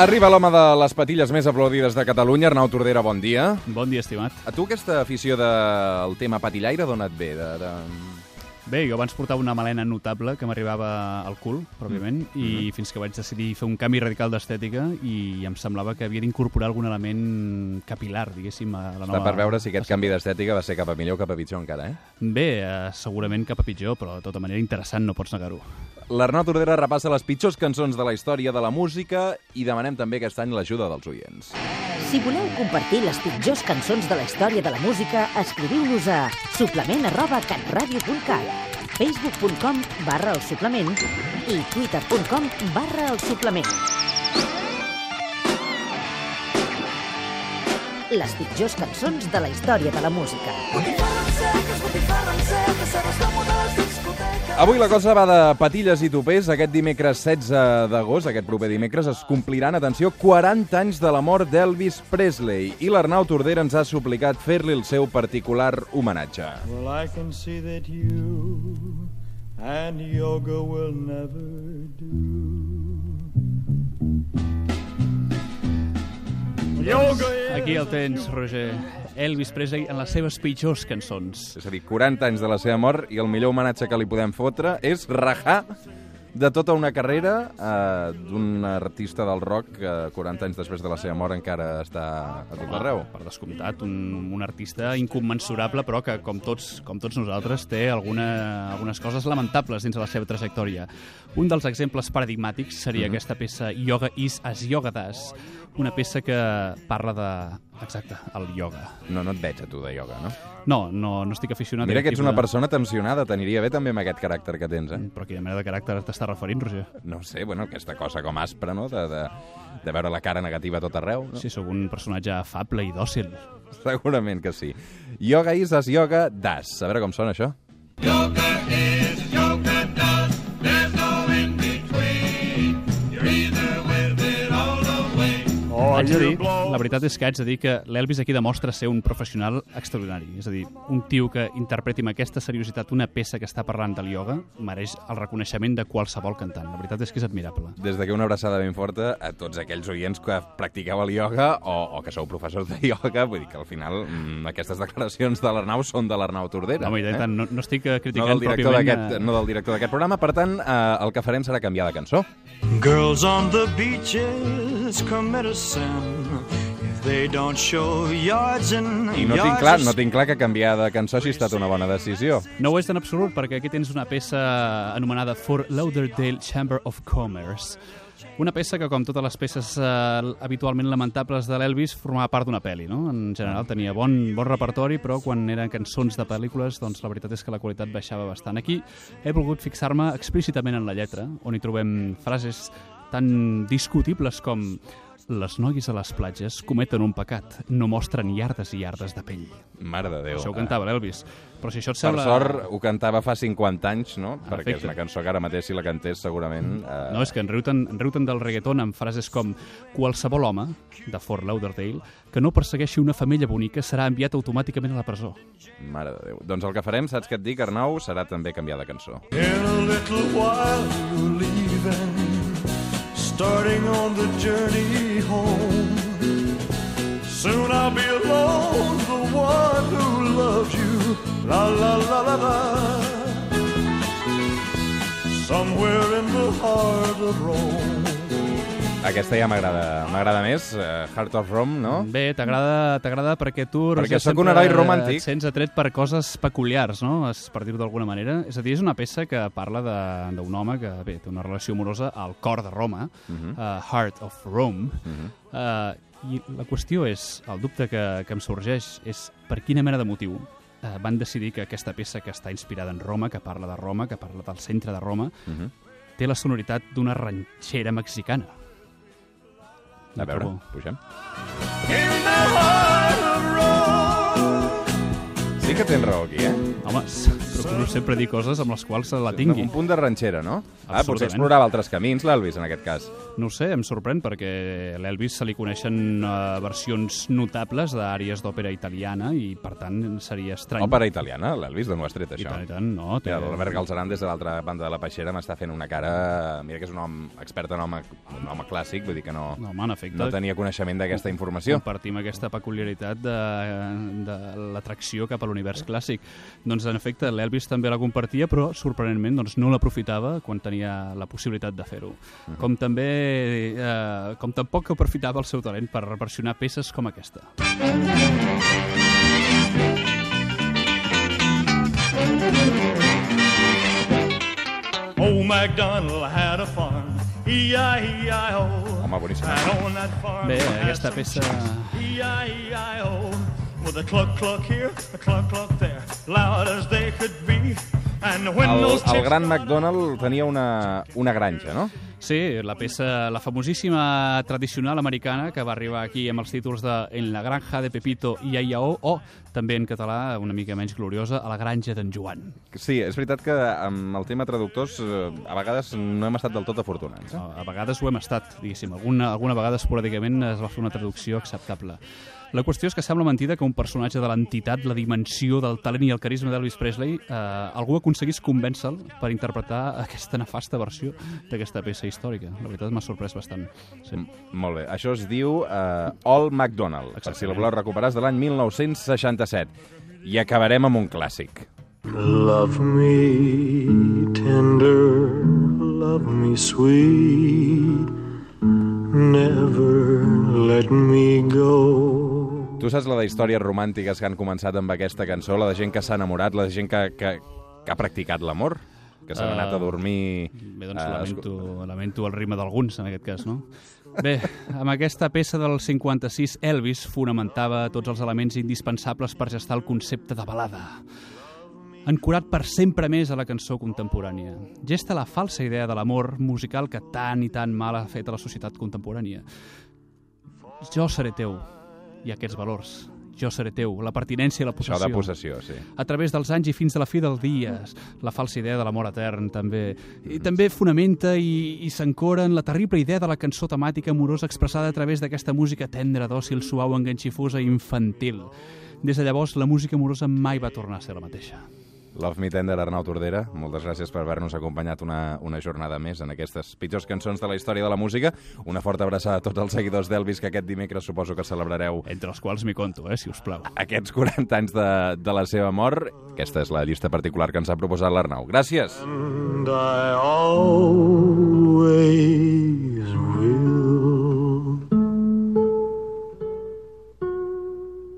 Arriba l'home de les patilles més aplaudides de Catalunya, Arnau Tordera, bon dia. Bon dia, estimat. A tu aquesta afició del tema patillaire d'on et ve? De, de... Bé, jo abans portava una melena notable que m'arribava al cul, pròpiament, Mm. i Mm-hmm. fins que vaig decidir fer un canvi radical d'estètica i em semblava que havia d'incorporar algun element capilar, diguéssim, a la Està nova... per veure si aquest canvi d'estètica va ser cap a millor o cap a pitjor encara, eh? Bé, eh, segurament cap a pitjor, però de tota manera interessant, no pots negar-ho. L'Arnau Tordera repassa les pitjors cançons de la història de la música i demanem també aquest any l'ajuda dels oients. Si voleu compartir les pitjors cançons de la història de la música, escriviu-nos a suplement arroba catradio.cat facebook.com barra el suplement i twitter.com barra el suplement. Les pitjors cançons de la història de la música. Avui la cosa va de patilles i topers. Aquest dimecres 16 d'agost, aquest proper dimecres, es compliran, atenció, 40 anys de la mort d'Elvis Presley. I l'Arnau Tordera ens ha suplicat fer-li el seu particular homenatge. Well, I can see that you and yoga will never do. Yoga Aquí el tens, Roger. Elvis Presley en les seves pitjors cançons. És a dir, 40 anys de la seva mort i el millor homenatge que li podem fotre és rajar de tota una carrera eh, d'un artista del rock que 40 anys després de la seva mort encara està a tot arreu. Per descomptat, un, un artista incommensurable, però que, com tots, com tots nosaltres, té alguna, algunes coses lamentables dins de la seva trajectòria. Un dels exemples paradigmàtics seria Mhm. aquesta peça Yoga is as Yoga does, una peça que parla de... Exacte, el yoga. No, no et veig a tu de ioga, no? No, no, no estic aficionat Mira que ets una de- persona tensionada, t'aniria bé també amb aquest caràcter que tens, eh? Però quina mena de caràcter t'està referint, Roger? No sé, bueno, aquesta cosa com aspra, no?, de, de, de veure la cara negativa a tot arreu. No? Sí, sóc un personatge afable i dòcil. Segurament que sí. Yoga is as yoga das. A veure com sona això. Oh, Haig la veritat és que haig de dir que l'Elvis aquí demostra ser un professional extraordinari. És a dir, un tio que interpreti amb aquesta seriositat una peça que està parlant del ioga mereix el reconeixement de qualsevol cantant. La veritat és que és admirable. Des d'aquí una abraçada ben forta a tots aquells oients que practiqueu el ioga o, o que sou professors de ioga. Vull dir que al final mm, aquestes declaracions de l'Arnau són de l'Arnau Tordera. No, i tant, no, no estic eh, no criticant del director pròpiament... d'aquest eh, no del director d'aquest programa. Per tant, eh, el que farem serà canviar de cançó. Girls on the beaches commit a sin if they don't show yards and I no tinc yards clar, no tinc clar que canviar de cançó hagi estat una bona decisió. No ho és en absolut, perquè aquí tens una peça anomenada For Lauderdale Chamber of Commerce. Una peça que, com totes les peces eh, habitualment lamentables de l'Elvis, formava part d'una pel·li, no? En general tenia bon, bon repertori, però quan eren cançons de pel·lícules, doncs la veritat és que la qualitat baixava bastant. Aquí he volgut fixar-me explícitament en la lletra, on hi trobem frases tan discutibles com les noies a les platges cometen un pecat, no mostren iardes i iardes de pell. Mare de Déu. Això ho cantava l'Elvis. Però si això et Per sembla... sort, ho cantava fa 50 anys, no? En Perquè és efecte. una cançó que ara mateix, si la cantés, segurament... Eh... No, és que en riuten, en riuten del reggaeton amb frases com qualsevol home, de Fort Lauderdale, que no persegueixi una femella bonica serà enviat automàticament a la presó. Mare de Déu. Doncs el que farem, saps què et dic, Arnau, serà també canviar de cançó. In a little while you're leaving, starting on the journey home. Soon I'll be alone, the one who loves you. La la la la la. Somewhere in the heart of Rome. Aquesta ja m'agrada m'agrada més, uh, Heart of Rome, no? Bé, t'agrada t'agrada perquè tu, Perquè sóc un heroi romàntic. et sents atret per coses peculiars, no? Es- Per dir-ho d'alguna manera. És a dir, és una peça que parla de- d'un home que, bé, té una relació amorosa al cor de Roma, Mhm. uh, Heart of Rome, uh, i la qüestió és, el dubte que, que em sorgeix és per quina mena de motiu uh, van decidir que aquesta peça que està inspirada en Roma, que parla de Roma, que parla del centre de Roma, Mhm. té la sonoritat d'una ranxera mexicana. A veure, pugem. In que tens raó aquí, eh? Home, procuro sempre dir coses amb les quals la tingui. Un punt de ranxera, no? Ah, potser explorava altres camins, l'Elvis, en aquest cas. No sé, em sorprèn perquè a l'Elvis se li coneixen uh, versions notables d'àrees d'òpera italiana i, per tant, seria estrany. Òpera italiana, l'Elvis, d'on ho has tret, I això? tant, i tant, no. Té... L'Albert Galzeran, des de l'altra banda de la peixera, m'està fent una cara... Mira que és un home expert en home, un home clàssic, vull dir que no, No, home, en efecte, no tenia coneixement d'aquesta informació. compartim aquesta peculiaritat de, de l'atracció cap a l'univers clàssic. Doncs, en efecte, l'Elvis també la compartia, però, sorprenentment, doncs, no l'aprofitava quan tenia la possibilitat de fer-ho. Com també, eh, com tampoc aprofitava el seu talent per versionar peces com aquesta. Old MacDonald had a farm, E-I-E-I-O. Home, boníssim. Bé, aquesta peça... With a cluck cluck here, a cluck cluck there, loud as they could be. And when El, el gran McDonald tenia una, una granja, no? Sí, la peça, la famosíssima tradicional americana que va arribar aquí amb els títols de En la granja de Pepito i Aiao o també en català, una mica menys gloriosa, a la granja d'en Joan. Sí, és veritat que amb el tema traductors eh, a vegades no hem estat del tot afortunats. Eh? A a vegades ho hem estat, diguéssim. Alguna, alguna vegada esporàdicament es va fer una traducció acceptable. La qüestió és que sembla mentida que un personatge de l'entitat, la dimensió del talent i el carisma d'Elvis Presley, eh, algú aconseguís convèncer-lo per interpretar aquesta nefasta versió d'aquesta peça històrica. La veritat m'ha sorprès bastant. Sí. M- Molt bé. Això es diu uh, All McDonald, per si la voleu recuperar, és de l'any 1967. I acabarem amb un clàssic. Love me tender, love me sweet, never let me go. Tu saps la de històries romàntiques que han començat amb aquesta cançó, la de gent que s'ha enamorat, la de gent que, que, que ha practicat l'amor, que s'han Eh, anat a dormir... Bé, doncs eh, lamento, lamento el ritme d'alguns, en aquest cas, no? Bé, amb aquesta peça del 56, Elvis fonamentava tots els elements indispensables per gestar el concepte de balada. Ancorat per sempre més a la cançó contemporània. Gesta la falsa idea de l'amor musical que tant i tan mal ha fet a la societat contemporània. Jo seré teu. I aquests valors. Jo seré teu. La pertinència i la Això possessió de possessió, sí. a través dels anys i fins a la fi dels dies. La falsa idea de l'amor etern, també. I també fonamenta i, i s'encora en la terrible idea de la cançó temàtica amorosa expressada a través d'aquesta música tendra, dòcil, suau, enganxifosa i infantil. Des de llavors, la música amorosa mai va tornar a ser la mateixa. Love Me Tender, Arnau Tordera, moltes gràcies per haver-nos acompanyat una, una jornada més en aquestes pitjors cançons de la història de la música. Una forta abraçada a tots els seguidors d'Elvis que aquest dimecres suposo que celebrareu Entre els quals m'hi conto, eh, si us plau. aquests 40 anys de, de la seva mort. Aquesta és la llista particular que ens ha proposat l'Arnau. Gràcies! And I always